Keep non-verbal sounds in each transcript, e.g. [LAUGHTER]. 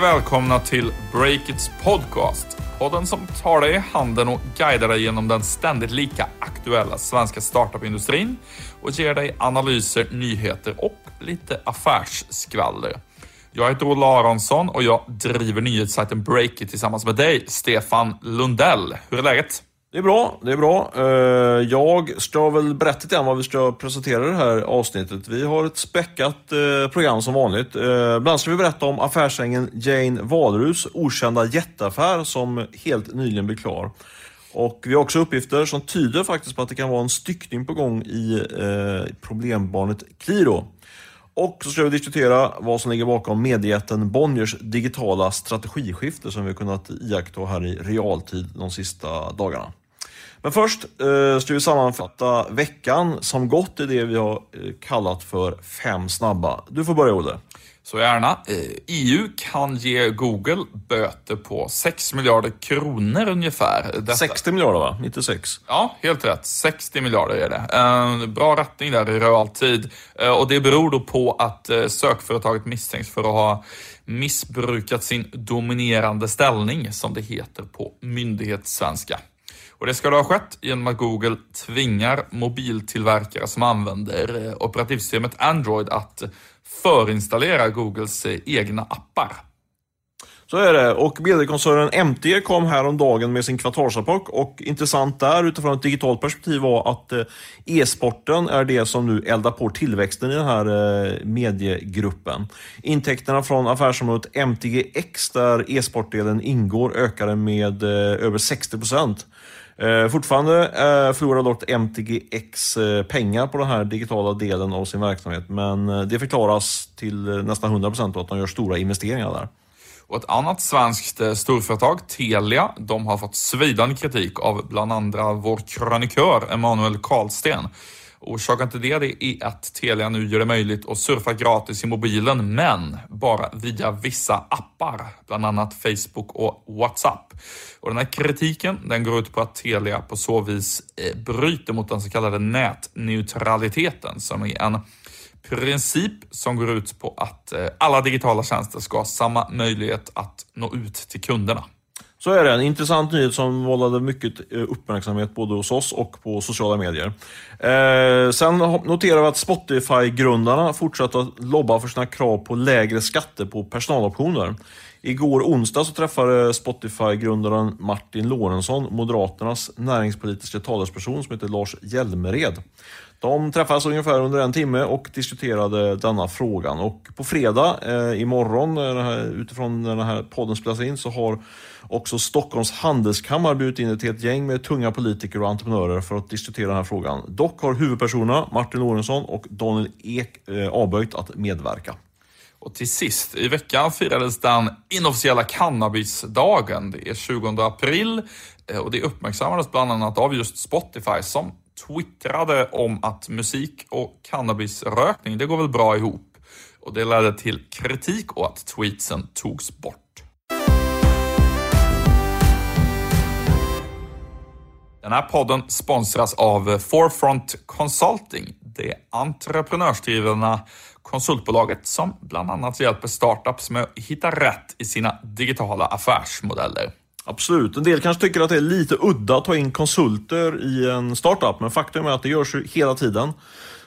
och välkomna till Breakits podcast. Podden som tar dig i handen och guidar dig genom den ständigt lika aktuella svenska startupindustrin och ger dig analyser, nyheter och lite affärsskvaller. Jag heter Olle Aronsson och jag driver nyhetssajten Breakit tillsammans med dig, Stefan Lundell. Hur är läget? Det är bra, det är bra. Eh, jag ska väl berätta lite grann vad vi ska presentera i det här avsnittet. Vi har ett späckat eh, program som vanligt. Eh, bland annat ska vi berätta om affärsängen Jane Wahlroos okända jätteaffär som helt nyligen blev klar. Och vi har också uppgifter som tyder faktiskt på att det kan vara en styckning på gång i problembarnet Qliro. Och så ska vi diskutera vad som ligger bakom mediejätten Bonniers digitala strategiskifte som vi har kunnat iaktta här i realtid de sista dagarna. Men först eh, ska vi sammanfatta veckan som gått i det vi har eh, kallat för fem snabba. Du får börja Olle. Så gärna. EU eh, kan ge Google böter på 6 miljarder kronor ungefär. Detta. 60 miljarder va? Inte 6? Ja, helt rätt. 60 miljarder är det. Bra rättning där i realtid. Och det beror då på att sökföretaget misstänks för att ha missbrukat sin dominerande ställning, som det heter på myndighetssvenska. Och det ska då ha skett genom att Google tvingar mobiltillverkare som använder eh, operativsystemet Android att förinstallera Googles eh, egna appar. Så är det. Och mediekoncernen MT kom häromdagen med sin kvartalsrapport och intressant där utifrån ett digitalt perspektiv var att eh, e-sporten är det som nu eldar på tillväxten i den här mediegruppen. Intäkterna från affärsområdet MTGX där e-sportdelen ingår ökade med över 60 procent. Eh, fortfarande eh, förlorar dock MTGX eh, pengar på den här digitala delen av sin verksamhet, men eh, det förklaras till eh, nästan 100% att de gör stora investeringar där. Och ett annat svenskt eh, storföretag, Telia, de har fått svidande kritik av bland andra vår krönikör Emanuel Karlsten Orsaken till det är att Telia nu gör det möjligt att surfa gratis i mobilen, men bara via vissa appar, bland annat Facebook och WhatsApp. Och den här kritiken den går ut på att Telia på så vis eh, bryter mot den så kallade nätneutraliteten, som är en princip som går ut på att eh, alla digitala tjänster ska ha samma möjlighet att nå ut till kunderna. Så är det. En intressant nyhet som vållade mycket eh, uppmärksamhet både hos oss och på sociala medier. Eh, sen noterar vi att Spotify-grundarna fortsätter att lobba för sina krav på lägre skatter på personaloptioner. Igår onsdag så träffade Spotify-grundaren Martin Lorentzon Moderaternas näringspolitiska talesperson som heter Lars Hjälmered. De träffades ungefär under en timme och diskuterade denna frågan. Och på fredag, eh, imorgon, eh, här, utifrån när den här podden spelas in, så har också Stockholms handelskammare bjudit in ett helt gäng med tunga politiker och entreprenörer för att diskutera den här frågan. Dock har huvudpersonerna Martin Lorentzon och Daniel Ek eh, avböjt att medverka. Och till sist, i veckan firades den inofficiella cannabisdagen. Det är 20 april eh, och det uppmärksammades bland annat av just Spotify som twittrade om att musik och cannabisrökning, det går väl bra ihop. Och det ledde till kritik och att tweetsen togs bort. Den här podden sponsras av Forefront Consulting, det entreprenörsdrivna konsultbolaget som bland annat hjälper startups med att hitta rätt i sina digitala affärsmodeller. Absolut. En del kanske tycker att det är lite udda att ta in konsulter i en startup, men faktum är att det görs ju hela tiden.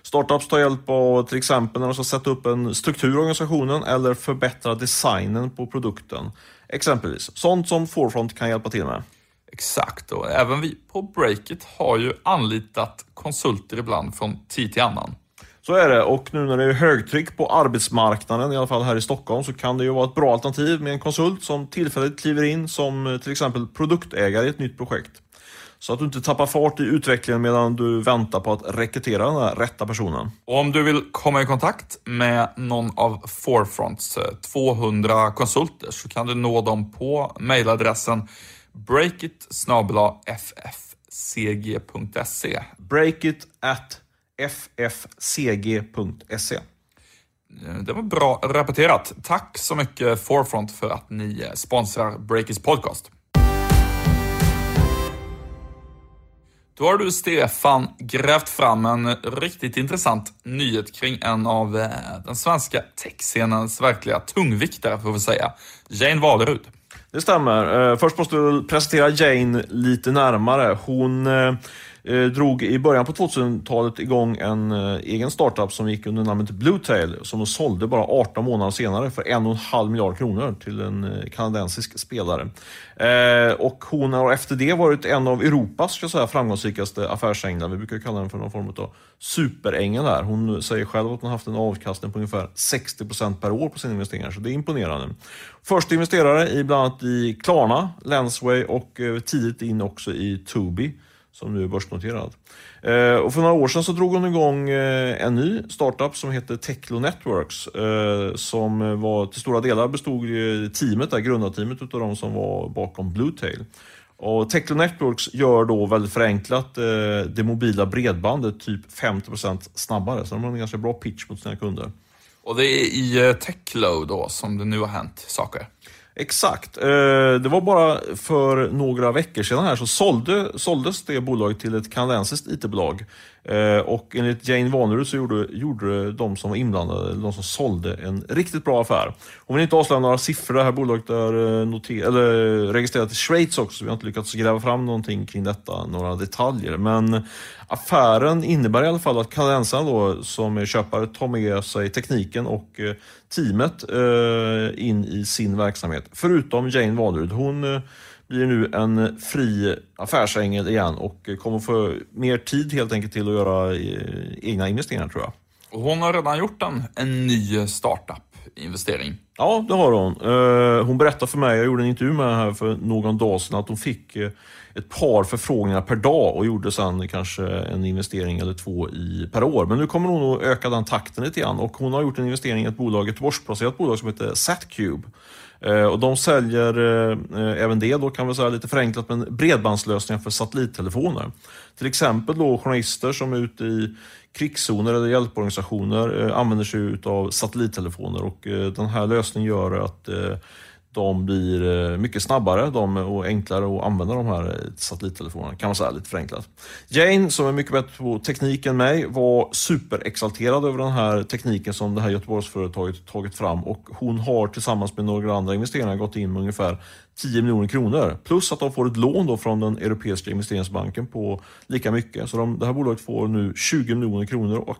Startups tar hjälp av till exempel när de ska sätta upp en struktur i organisationen eller förbättra designen på produkten. Exempelvis. Sånt som Forefront kan hjälpa till med. Exakt, och även vi på Breakit har ju anlitat konsulter ibland från tid till annan. Så är det och nu när det är högtryck på arbetsmarknaden, i alla fall här i Stockholm, så kan det ju vara ett bra alternativ med en konsult som tillfälligt kliver in som eh, till exempel produktägare i ett nytt projekt. Så att du inte tappar fart i utvecklingen medan du väntar på att rekrytera den här rätta personen. Och om du vill komma i kontakt med någon av Forefronts 200 eh, konsulter så kan du nå dem på mejladressen breakit ffcg.se. Breakit at ffcg.se. Det var bra repeterat. Tack så mycket Forefront för att ni sponsrar Breakits podcast. Då har du, Stefan, grävt fram en riktigt intressant nyhet kring en av eh, den svenska techscenens verkliga tungviktare, får vi säga. Jane Walerud. Det stämmer. Eh, först måste vi presentera Jane lite närmare. Hon eh, drog i början på 2000-talet igång en eh, egen startup som gick under namnet Bluetail som de sålde bara 18 månader senare för en och en halv miljard kronor till en eh, kanadensisk spelare. Eh, och hon har efter det varit en av Europas ska säga, framgångsrikaste affärsänglar. Vi brukar kalla den för någon form av superängel här. Hon säger själv att hon har haft en avkastning på ungefär 60% per år på sina investeringar, så det är imponerande. Första investerare i bland annat i Klarna, Lensway och eh, tidigt in också i Tobii som nu är börsnoterad. Eh, och för några år sedan så drog hon igång eh, en ny startup som heter Techlo Networks. Eh, som var, till stora delar bestod teamet, där, grundarteamet utav de som var bakom Bluetail. Och Techlo Networks gör då väldigt förenklat eh, det mobila bredbandet typ 50% snabbare. Så de har en ganska bra pitch mot sina kunder. Och det är i eh, Techlo då som det nu har hänt saker? Exakt. Eh, det var bara för några veckor sedan här så sålde, såldes det bolaget till ett kanadensiskt IT-bolag. Eh, och enligt Jane Vanerud så gjorde, gjorde de som var inblandade, de som sålde, en riktigt bra affär. Hon vill inte avslöja några siffror. Det här bolaget är eh, noter, eller eh, registrerat i Schweiz också, så vi har inte lyckats gräva fram någonting kring detta, några detaljer. Men affären innebär i alla fall att kanadensarna då, som är köpare tar med sig tekniken och teamet in i sin verksamhet. Förutom Jane Vanerud. Hon blir nu en fri affärsängel igen och kommer få mer tid helt enkelt till att göra eh, egna investeringar tror jag. Och hon har redan gjort en, en ny startup-investering. Ja, det har hon. Eh, hon berättade för mig, jag gjorde en intervju med henne för någon dag sedan, att hon fick eh, ett par förfrågningar per dag och gjorde sen kanske en investering eller två i, per år. Men nu kommer hon att öka den takten lite grann och hon har gjort en investering i ett bolag, ett Göteborgsbaserat bolag som heter Satcube. Eh, och de säljer eh, eh, även det då kan vi säga lite förenklat men bredbandslösningar för satellittelefoner. Till exempel då journalister som är ute i krigszoner eller hjälporganisationer använder sig av satellittelefoner och den här lösningen gör att de blir eh, mycket snabbare de, och enklare att använda de här eh, satellittelefonerna, kan man säga lite förenklat. Jane, som är mycket bättre på teknik än mig, var superexalterad över den här tekniken som det här Göteborgsföretaget tagit fram och hon har tillsammans med några andra investerare gått in med ungefär 10 miljoner kronor. Plus att de får ett lån då från den Europeiska investeringsbanken på lika mycket. Så de, det här bolaget får nu 20 miljoner kronor och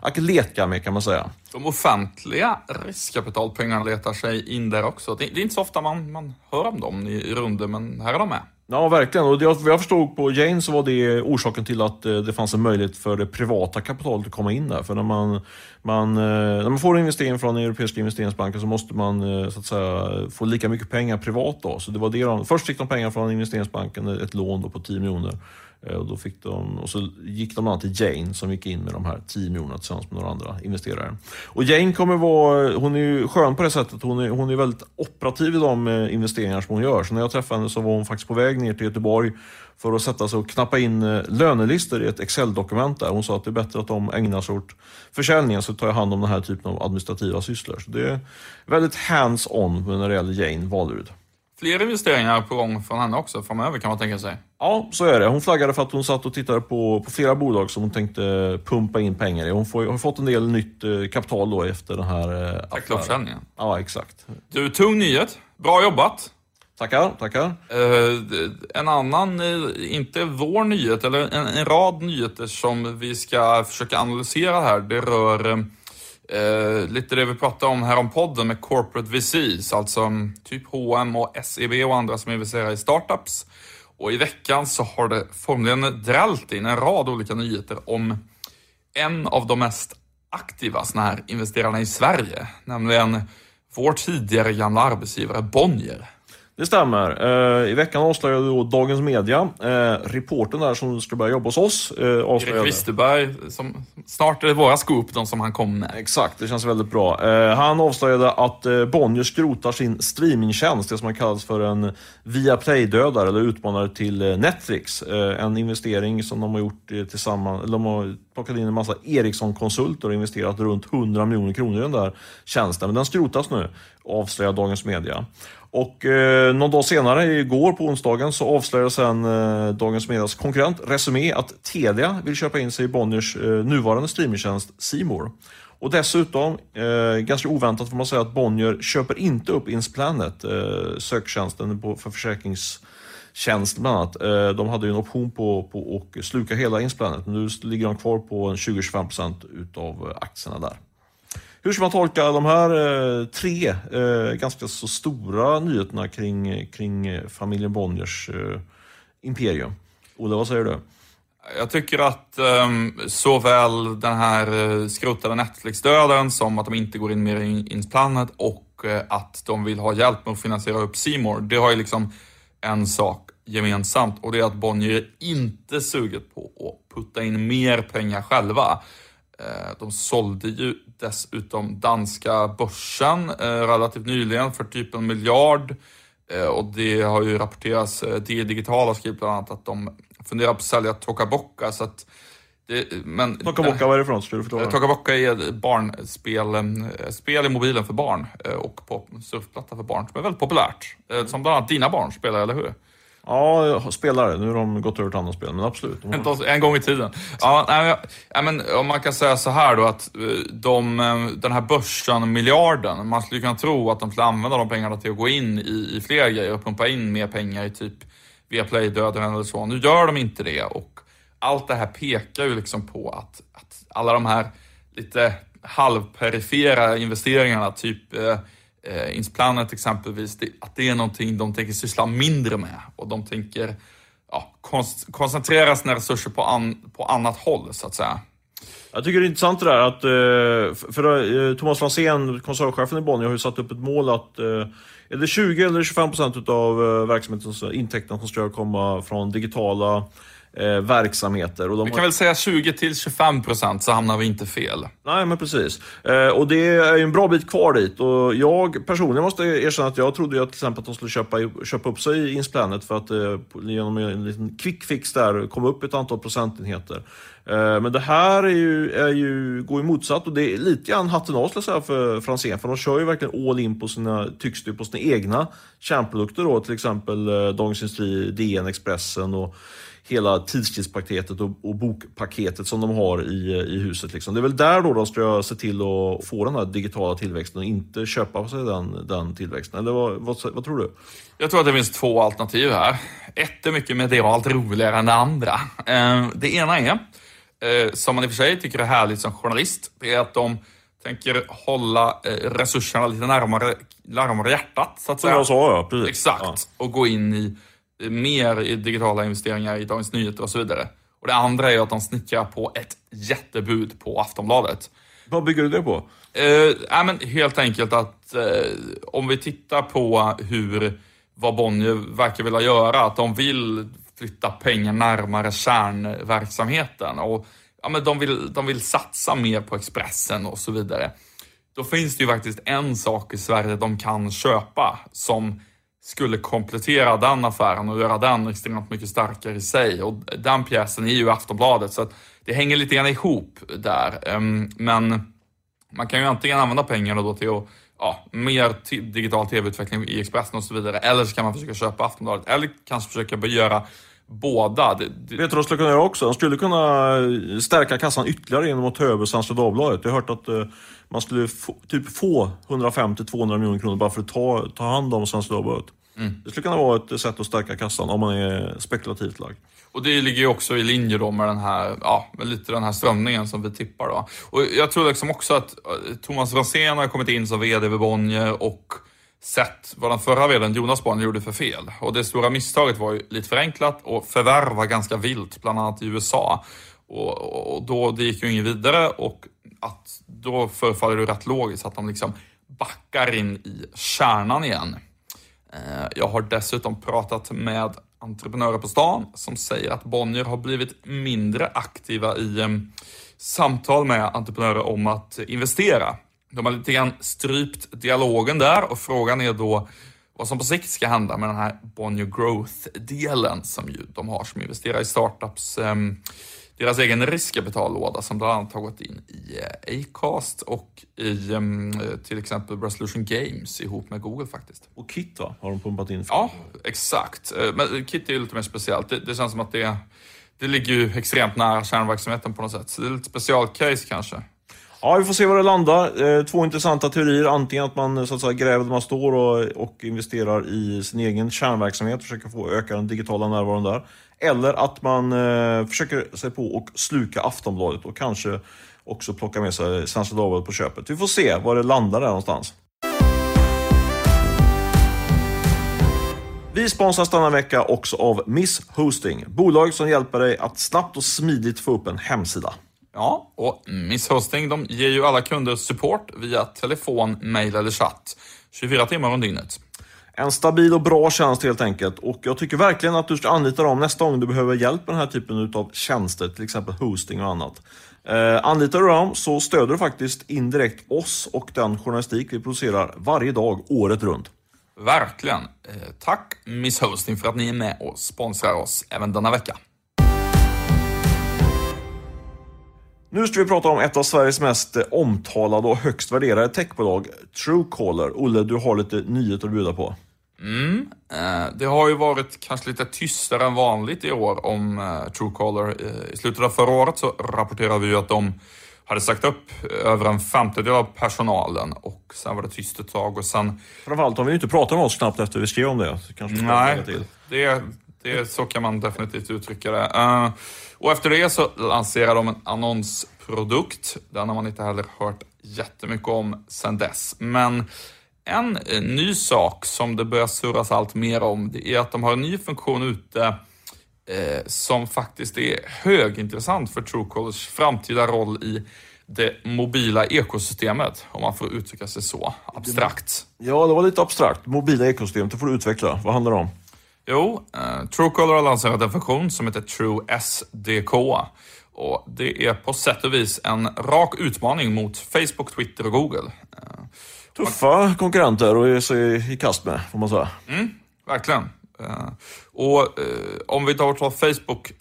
att leka med kan man säga. De offentliga riskkapitalpengarna letar sig in där också. Det, är inte så ofta man, man hör om dem i runder, men här är de med. Ja, verkligen. Och det jag förstod på Jane så var det orsaken till att eh, det fanns en möjlighet för det privata kapitalet att komma in där. För när man, man, eh, när man får en investering från den Europeiska investeringsbanken så måste man eh, så att säga, få lika mycket pengar privat. Då. Så det var det de, först fick de pengar från investeringsbanken, ett lån på 10 miljoner. Eh, och, då fick de, och så gick de bland till Jane som gick in med de här 10 miljonerna tillsammans med några andra investerare. Och Jane kommer vara, hon är ju skön på det sättet, hon är, hon är väldigt operativ i de eh, investeringar som hon gör. Så när jag träffade henne så var hon faktiskt på väg ner till Göteborg för att sätta sig och knappa in eh, lönelistor i ett Excel-dokument där. Hon sa att det är bättre att de ägnar sig åt försäljningen så tar jag hand om den här typen av administrativa sysslor. Så det är väldigt hands-on när det gäller Jane Wahlerud. Fler investeringar på gång från henne också framöver kan man tänka sig. Ja, så är det. Hon flaggade för att hon satt och tittade på, på flera bolag som hon tänkte pumpa in pengar i. Hon får, har fått en del nytt eh, kapital då efter den här eh, affären. Ja, exakt. Du, tung nyhet. Bra jobbat! Tackar, tackar. Uh, en annan, inte vår nyhet, eller en, en, rad nyheter som vi ska försöka analysera här. Det rör Eh, lite det vi pratade om här om podden med corporate VCs, alltså mm, typ H&M och SEB och andra som investerar i startups. Och i veckan så har det formligen drällt in en rad olika nyheter om en av de mest aktiva såna här investerarna i Sverige, nämligen vår tidigare gamla arbetsgivare Bonnier. Det stämmer. Eh, I veckan avslöjade då Dagens Media, eh, reporten där som ska börja jobba hos oss. Eh, Erik Wisterberg, som snart är det våra scoop, de som han kom med. Exakt, det känns väldigt bra. Han avslöjade att Bonnier skrotar sin streamingtjänst, det som har kallats för en Viaplay-dödare eller utmanare till Netflix. En investering som de har gjort tillsammans, de har plockat in en massa Ericsson-konsulter och investerat runt 100 miljoner kronor i den där tjänsten. Men den skrotas nu, avslöjar Dagens Media. Och eh, någon dag senare, igår på onsdagen, så avslöjade sen eh, Dagens Medias konkurrent Resumé att Telia vill köpa in sig i Bonniers eh, nuvarande streamingtjänst Simor. Och dessutom, eh, ganska oväntat får man säga att Bonnier köper inte upp Insplanet, eh, söktjänsten på, för försäkringstjänst bland annat. Eh, de hade ju en option på, på att sluka hela Insplanet, men nu ligger de kvar på 20-25% utav eh, aktierna där. Hur ska man tolka de här eh, tre eh, ganska så stora nyheterna kring, kring eh, familjen Bonniers imperium? Ola, vad säger du? Jag tycker att um, såväl den här skrotade Netflix-döden som att de inte går in mer i Insplanet och uh, att de vill ha hjälp med att finansiera upp Seymour. Det har ju liksom en sak gemensamt och det är att Bonnier inte suget på att putta in mer pengar själva. Uh, de sålde ju dessutom danska börsen relativt nyligen för typ en miljard och det har ju rapporterats, det digitala skrivit bland annat att de funderar på att sälja Tokaboka. Så att det, men, Tokaboka, vad är det för något? Ska du förklara? Tokaboka är barnspel, eh, spel i mobilen för barn eh, och på surfplatta för barn som är väldigt populärt. Eh, som bland annat dina barn spelar, eller hur? Ja, spelare. Nu har de gått över till andra spel, men absolut. En gång i tiden. Ja, nej, men, om man kan säga så här då att eh, de, eh, den här börsen, miljarden, man skulle kunna tro att de skulle använda de pengarna till att gå in i, i fler grejer och pumpa in mer pengar i typ Viaplay-döden eller så. Nu gör de inte det och allt det här pekar ju liksom på att, att alla de här lite halvperifera investeringarna, typ eh, eh, Insplanet exempelvis, det, att det är någonting de tänker syssla mindre med och de tänker ja, koncentrera sina resurser på, an, på annat håll så att säga. Jag tycker det är intressant det där att, eh, för eh, Thomas Franzén, koncernchefen i Bonnier, har ju satt upp ett mål att eh, är det 20 eller 25 procent av verksamhetens intäkter som ska komma från digitala eh, verksamheter. Och de vi kan har... väl säga 20 till 25 procent så hamnar vi inte fel. Nej, men precis. Eh, och det är en bra bit kvar dit. Och jag personligen måste erkänna att jag trodde ju att till exempel att de skulle köpa, köpa upp sig i Insplanet för att eh, genom en liten quick fix där komma upp ett antal procentenheter. Eh, men det här är ju, är ju, går ju motsatt och det är lite grann hatten av skulle säga för Franzén. För de kör ju verkligen all in på sina, tycks det, på sina egna kärnprodukter då. Till exempel eh, Dagens Industri, DN, Expressen och hela tidskriftspaketet och, och, bokpaketet som de har i, i huset. Liksom. Det är väl där då de ska se till att få den här digitala tillväxten och inte köpa sig den, den tillväxten. Eller vad, vad, vad, tror du? Jag tror att det finns två alternativ här. Ett är mycket medialt roligare än det andra. Eh, det ena är eh, som man i och för sig tycker är härligt som journalist, det är att de tänker hålla eh, resurserna lite närmare, närmare hjärtat, så att säga. Som jag sa, ja. Precis. Exakt. Ja. Och gå in i mer i digitala investeringar i Dagens Nyheter och så vidare. Och det andra är att de snickrar på ett jättebud på Aftonbladet. Vad bygger du det på? Eh, men helt enkelt att eh, om vi tittar på hur vad Bonnier verkar vilja göra, att de vill flytta pengar närmare kärnverksamheten. Och, ja, men de, vill, de vill satsa mer på Expressen och så vidare. Då finns det ju faktiskt en sak i Sverige de kan köpa som skulle komplettera den affären och göra den extremt mycket starkare i sig. Och den pjäsen är ju Aftonbladet, så att det hänger lite grann ihop där. Ehm, men man kan ju antingen använda pengarna då till att ja, mer digital tv-utveckling i Expressen och så vidare. Eller så kan man försöka köpa Aftonbladet. Eller kanske försöka göra båda. Det, det... Vet du vad de skulle kunna göra också? De skulle kunna stärka kassan ytterligare genom att ta över Svenska Dagbladet. Jag har hört att uh, man skulle få, typ få 150-200 miljoner kronor bara för att ta, ta hand om Svenska Dagbladet. Mm. Det skulle kunna vara ett sätt att stärka kassan om man är spekulativt lagd. Och det ligger ju också i linje då med den här, ja, med lite den här strömningen som vi tippar då. Och jag tror liksom också att eh, Thomas Rosén har kommit in som VD vid Bonnier och sett vad den förra vdn Jonas Bonnier gjorde för fel. Och det stora misstaget var ju lite förenklat och förvärva ganska vilt, bland annat i USA. Och, och då, det gick ju inget vidare och att då förefaller det rätt logiskt att de liksom backar in i kärnan igen. Eh, jag har dessutom pratat med entreprenörer på stan som säger att Bonnier har blivit mindre aktiva i eh, samtal med entreprenörer om att investera. De har lite grann strypt dialogen där och frågan är då vad som på sikt ska hända med den här Bonnier Growth-delen som ju de har som investerar i startups. Ehm, deras egen riskkapitallåda som bland annat har gått in i eh, Acast och i um, till exempel Resolution Games ihop med Google faktiskt. Och Kit va? Har de pumpat in? Ja, exakt. Eh, men Kit är ju lite mer speciellt. Det, det känns som att det, det ligger ju extremt nära kärnverksamheten på något sätt. Så det är lite specialcase kanske. Ja, vi får se var det landar. Eh, två intressanta teorier. Antingen att man eh, så att säga, gräver där man står och, och investerar i sin egen kärnverksamhet, försöker få öka den digitala närvaron där. Eller att man eh, försöker sig på och sluka Aftonbladet och kanske också plocka med sig Svenska Dagbladet på köpet. Vi får se var det landar där någonstans. Vi sponsras denna vecka också av Miss Hosting, bolag som hjälper dig att snabbt och smidigt få upp en hemsida. Ja, och Miss Hosting de ger ju alla kunder support via telefon, mail eller chatt 24 timmar om dygnet. En stabil och bra tjänst helt enkelt. Och jag tycker verkligen att du ska anlita dem nästa gång du behöver hjälp med den här typen av tjänster, till exempel hosting och annat. Eh, anlitar du dem så stöder du faktiskt indirekt oss och den journalistik vi producerar varje dag, året runt. Verkligen. Eh, tack Miss Hosting för att ni är med och sponsrar oss även denna vecka. Nu ska vi prata om ett av Sveriges mest omtalade och högst värderade techbolag, Truecaller. Olle, du har lite nyheter att bjuda på. Mm. Eh, det har ju varit kanske lite tystare än vanligt i år om eh, Truecaller. Eh, I slutet av förra året så rapporterade vi ju att de hade sagt upp över en femtedel av personalen och sen var det tyst ett tag och sen... Framförallt har vi ju inte pratat med oss knappt efter vi skrev om det. Kanske Nej, det, det, så kan man definitivt uttrycka det. Uh, och efter det så lanserar de en annonsprodukt. Den har man inte heller hört jättemycket om sedan dess. Men en eh, ny sak som det börjar surras allt mer om, det är att de har en ny funktion ute eh, som faktiskt är högintressant för Truecallers framtida roll i det mobila ekosystemet, om man får uttrycka sig så abstrakt. Ja, det var lite abstrakt. Mobila ekosystemet, det får du utveckla. Vad handlar det om? Jo, eh, Truecaller har lanserat en funktion som heter True SDK. Och det är på sätt och vis en rak utmaning mot Facebook, Twitter och Google. Eh, Tuffa konkurrenter att ge sig i kast med, får man säga. Mm, verkligen. Uh, och uh, om vi tar Facebook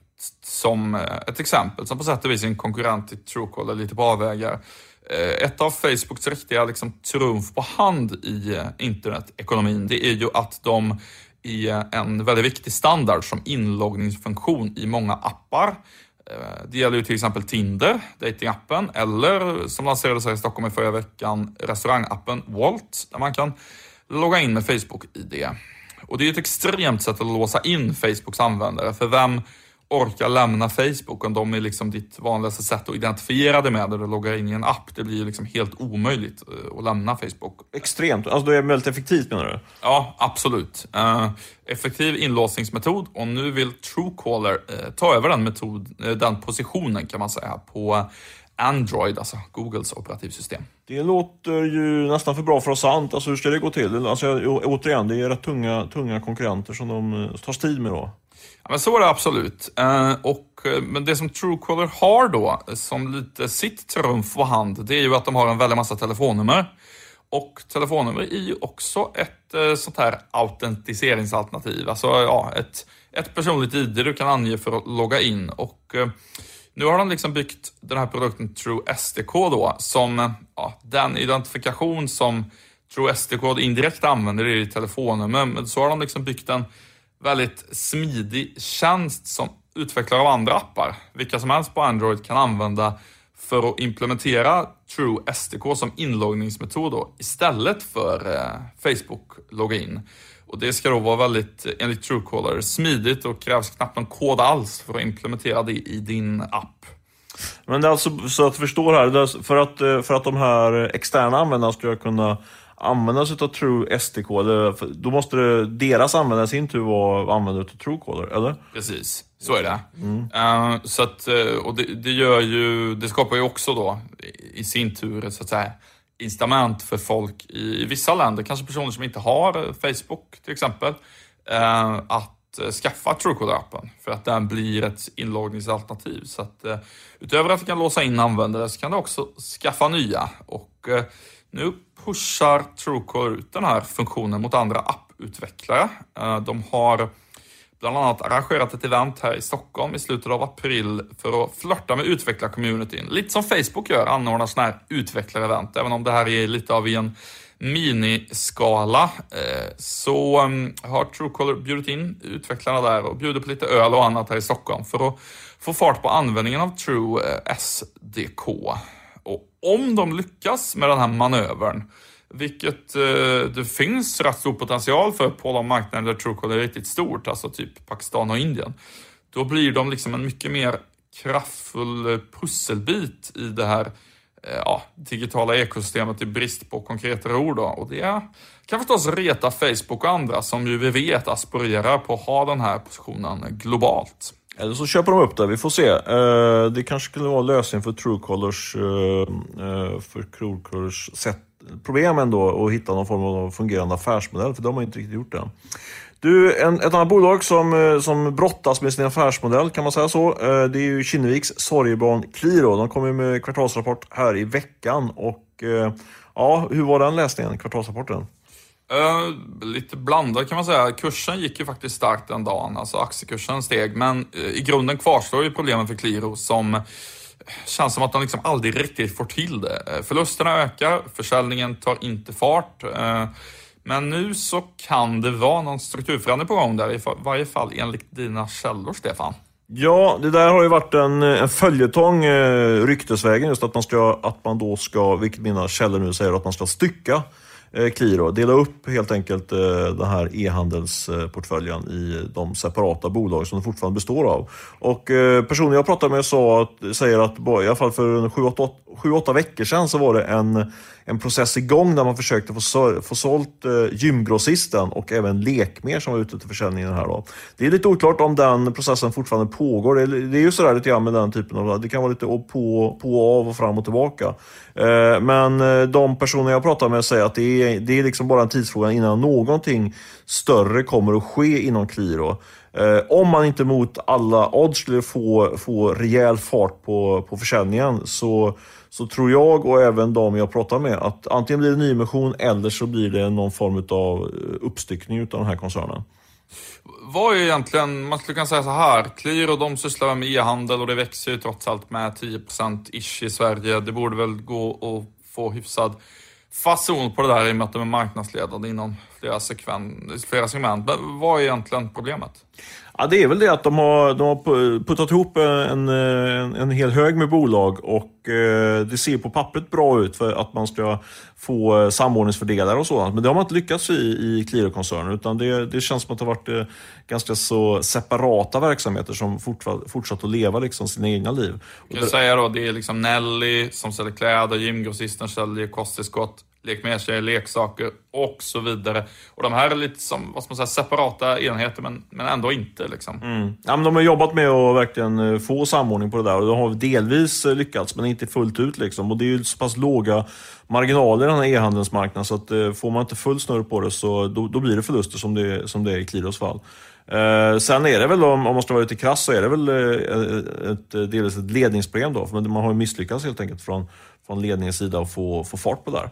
som uh, ett exempel, som på sätt och vis är en konkurrent till Truecaller, lite på avvägar. Ett av Facebooks riktiga liksom, trumf på hand i internetekonomin, det är ju att de är en väldigt viktig standard som inloggningsfunktion i många appar. Eh, det gäller ju till exempel Tinder, datingappen, eller som lanserades här i Stockholm i förra veckan, restaurangappen Walt, där man kan logga in med Facebook-ID. Och det är ett extremt sätt att låsa in Facebooks användare, för vem orkar lämna Facebook om de är liksom ditt vanligaste sätt att identifiera dig med när du loggar in i en app. Det blir liksom helt omöjligt eh, att lämna Facebook. Extremt. Alltså det är väldigt effektivt menar du? Ja, absolut. Uh, effektiv inlåsningsmetod och nu vill Truecaller uh, ta över den, metod, den positionen kan man säga på Android, alltså Googles operativsystem. Det låter ju nästan för bra för att vara sant. Alltså hur ska det gå till? Alltså, återigen, det är rätt tunga, tunga konkurrenter som de tar strid med då. Men så är det absolut. Eh, och, eh, men det som Truecaller har då, som lite sitt trumf på hand, det är ju att de har en väldig massa telefonnummer. Och telefonnummer är ju också ett eh, sånt här autentiseringsalternativ. Alltså ja, ett, ett personligt ID du kan ange för att logga in. Och eh, nu har de liksom byggt den här produkten True SDK då, som ja, den identifikation som True SDK indirekt använder i telefonnummer. Men så har de liksom byggt en väldigt smidig tjänst som utvecklare av andra appar, vilka som helst på Android kan använda för att implementera True SDK som inloggningsmetod då, istället för eh, Facebook login. Och det ska då vara väldigt, enligt Truecaller, smidigt och krävs knappt någon kod alls för att implementera det i din app. Men det är alltså, så att du förstår här, för att, eh, för att de här externa användarna ska kunna använda sig av True SDK, eller, då måste det, deras användare i sin tur vara användare av Truecaller, eller? Precis, så är det. Mm. Uh, så att, eh, och det, det, gör ju, det skapar ju också då i sin tur så att säga incitament för folk i, i vissa länder, kanske personer som inte har Facebook till exempel, uh, att skaffa Truecaller-appen för att den blir ett inloggningsalternativ. Så att uh, utöver att vi kan låsa in användare så kan det också skaffa nya. Och nu pushar Truecaller ut den här funktionen mot andra apputvecklare. Eh, de har bland annat arrangerat ett event här i Stockholm i slutet av april för att flörta med utvecklarcommunityn. Lite som Facebook gör, anordnar sådana här utvecklarevent, även om det här är lite av i en miniskala. Eh, så mm, har Truecaller bjudit in utvecklarna där och bjuder på lite öl och annat här i Stockholm för att få fart på användningen av True eh, SDK. Och om de lyckas med den här manövern vilket eh, det finns rätt stor potential för på de marknader där Truecaller är riktigt stort, alltså typ Pakistan och Indien. Då blir de liksom en mycket mer kraftfull eh, pusselbit i det här eh, ja, digitala ekosystemet i brist på konkretare ord. Då. Och det kan förstås reta Facebook och andra som ju vi vet aspirerar på att ha den här positionen globalt. Eller så köper de upp det, vi får se. Eh, det kanske skulle vara lösningen för Truecolors, eh, eh, för Truecolors sätt problem ändå att hitta någon form av fungerande affärsmodell, för de har inte riktigt gjort det. Du, en, ett annat bolag som, som brottas med sin affärsmodell, kan man säga så, det är ju Kinneviks sorgebarn Qliro. De kom ju med kvartalsrapport här i veckan och ja, hur var den läsningen, kvartalsrapporten? Uh, lite blandad kan man säga. Kursen gick ju faktiskt starkt den dagen, alltså aktiekursen steg, men uh, i grunden kvarstår ju problemen för Qliro som eh, känns som att de liksom aldrig riktigt får till det. Uh, förlusterna ökar, försäljningen tar inte fart. Men nu så kan det vara någon strukturförändring på gång där, i varje fall enligt dina källor, Stefan. Ja, det där har ju varit en, en följetong ryktesvägen, just att man, ska, att man då ska, vilket mina källor nu säger, att man ska stycka Eh, Qliro. Dela upp helt enkelt eh, den här e-handelsportföljen i de separata bolag som den fortfarande består av. Och eh, personer jag pratade med sa att, säger att i alla fall för 7-8 veckor sedan så var det en en process igång där man försökte få, få sålt gymgrossisten och även Lekmer som var ute till försäljningen här. Då. Det är lite oklart om den processen fortfarande pågår. Det är, det är ju sådär lite grann med den typen av, det kan vara lite på, på och av och fram och tillbaka. Men de personer jag pratar med säger att det är, det är liksom bara en tidsfråga innan någonting större kommer att ske inom Qliro. Eh, om man inte mot alla odds skulle få, få rejäl fart på, på försäljningen så så tror jag och även de jag pratar med att antingen blir det nyemission eller så blir det någon form av eh, uppstyckning av den här koncernen. Vad är egentligen, man skulle kunna säga så här, Qliro de sysslar med e-handel och det växer ju trots allt med 10% ish i Sverige. Det borde väl gå att få hyfsad fason på det där i och med att de är marknadsledande inom flera, sekven, flera segment. Men vad är egentligen problemet? Ja, det är väl det att de har, de har puttat ihop en, en, en hel hög med bolag och eh, det ser på pappret bra ut för att man ska få eh, samordningsfördelar och sådant. Men det har man inte lyckats i, i Qliro-koncernen utan det, det känns som att det har varit eh, ganska så separata verksamheter som fortsatt, fortsatt att leva liksom sina egna liv. Kan du säga då, det är liksom Nelly som säljer kläder, gymgrossisten säljer kosttillskott, lek med sig, leksaker och så vidare. Och de här är lite som vad ska man säga, separata enheter men, men ändå inte. Liksom. Mm. Ja, men de har jobbat med att verkligen eh, få samordning på det där och de har delvis eh, lyckats men inte fullt ut. Liksom. Och det är ju så pass låga marginaler i den här e-handelsmarknaden så att eh, får man inte full snurr på det så då, då blir det förluster som det, som det är i Qliros fall. Eh, sen är det väl, om, om man ska vara lite krass, så är det väl eh, ett, eh, delvis ett ledningsproblem då. För man har ju misslyckats helt enkelt från, från ledningens sida att få, få fart på det där.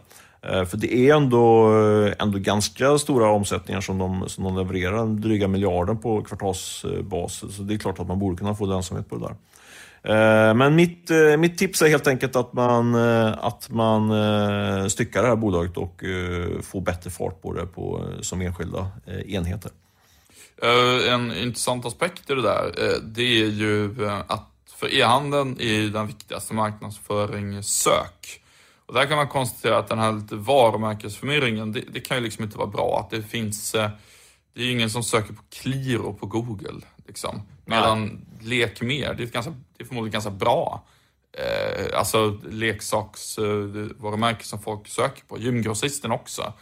Eh, för det är ändå, eh, ändå ganska stora omsättningar som de, som de levererar, dryga miljarden på kvartalsbasis. Så det är klart att man borde kunna få lönsamhet på det där. Eh, men mitt, mitt tips är helt enkelt att man, att man styckar det här bolaget och får bättre fart på det på, som enskilda enheter. En intressant aspekt i det där, det är ju att för e-handeln är den viktigaste marknadsföring sök. Och där kan man konstatera att den här lite varumärkesförvirringen, det, det, kan ju liksom inte vara bra. Att det finns, eh, det är ju inen som söker på Qliro på Google. Liksom. Medan Lek mer, det är, ganska, det är förmodligen ganska bra. Eh, alltså leksaksvarumärken eh, som folk söker på. Gymgrossisten också.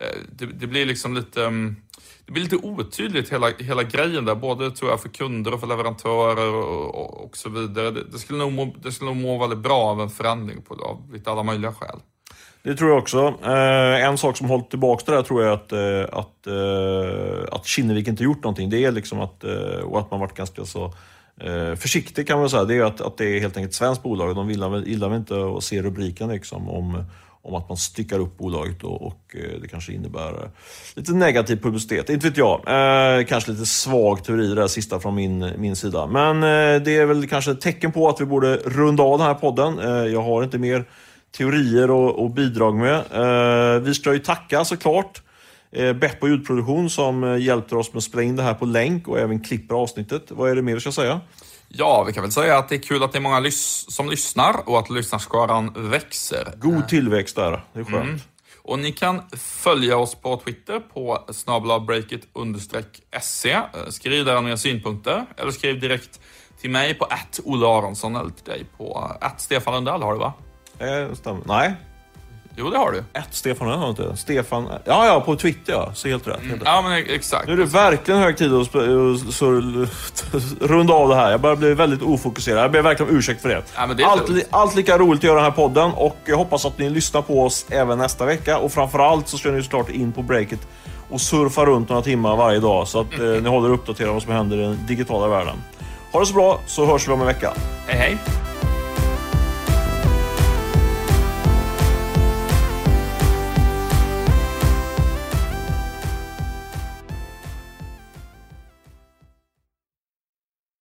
Eh, det, det, blir liksom lite... Um, det blir lite otydligt hela, hela grejen där, både tror jag för kunder och för leverantörer och, och, och så vidare. Det, det, skulle nog må, det skulle nog må väldigt bra av en förändring på, av lite alla möjliga skäl. Det tror jag också. Eh, en sak som hållit tillbaka det där tror jag att, eh, att, eh, att Kinnevik inte gjort någonting. Det är liksom att, eh, och att man varit ganska så eh, försiktig kan man säga. Det är att, att det är helt enkelt ett svenskt bolag. De gillar väl, gillar väl inte att se rubriken liksom om om att man styckar upp bolaget och, och det kanske innebär eh, lite negativ publicitet. Inte vet jag. Eh, kanske lite svag teori det där sista från min, min sida. Men eh, det är väl kanske ett tecken på att vi borde runda av den här podden. Eh, jag har inte mer teorier och, och bidrag med. Eh, vi ska ju tacka såklart eh, Beppo ljudproduktion som eh, hjälpte oss med att spela in det här på länk och även klipper avsnittet. Vad är det mer vi ska säga? Ja, vi kan väl säga att det är kul att det är många lys som lyssnar och att lyssnarskaran växer. God tillväxt där, det är skönt. Och ni kan följa oss på Twitter på snabblabbreakit se. Eh, Skriv där några synpunkter eller skriv direkt till mig på att Olle Aronsson eller till dig på att Stefan Lundell har du va? Eh, stämmer. Nej, Jo, det har du. ett Stefan har inte. Stefan... Ja, ja, på Twitter ja. Så helt rätt. Helt rätt. Ja, men exakt. Nu är det verkligen hög tid att sp- så, [LAUGHS] runda av det här. Jag börjar bli väldigt ofokuserad. Jag ber verkligen om ursäkt för det. Ja, men det är allt, lugnt. allt lika roligt att göra den här podden och jag hoppas att ni lyssnar på oss även nästa vecka. Och framförallt så ska ni såklart in på breaket och surfa runt några timmar varje dag så att eh, ni håller uppdaterade om vad som händer i den digitala världen. Ha det så bra så hörs vi om en vecka. Hej, hej.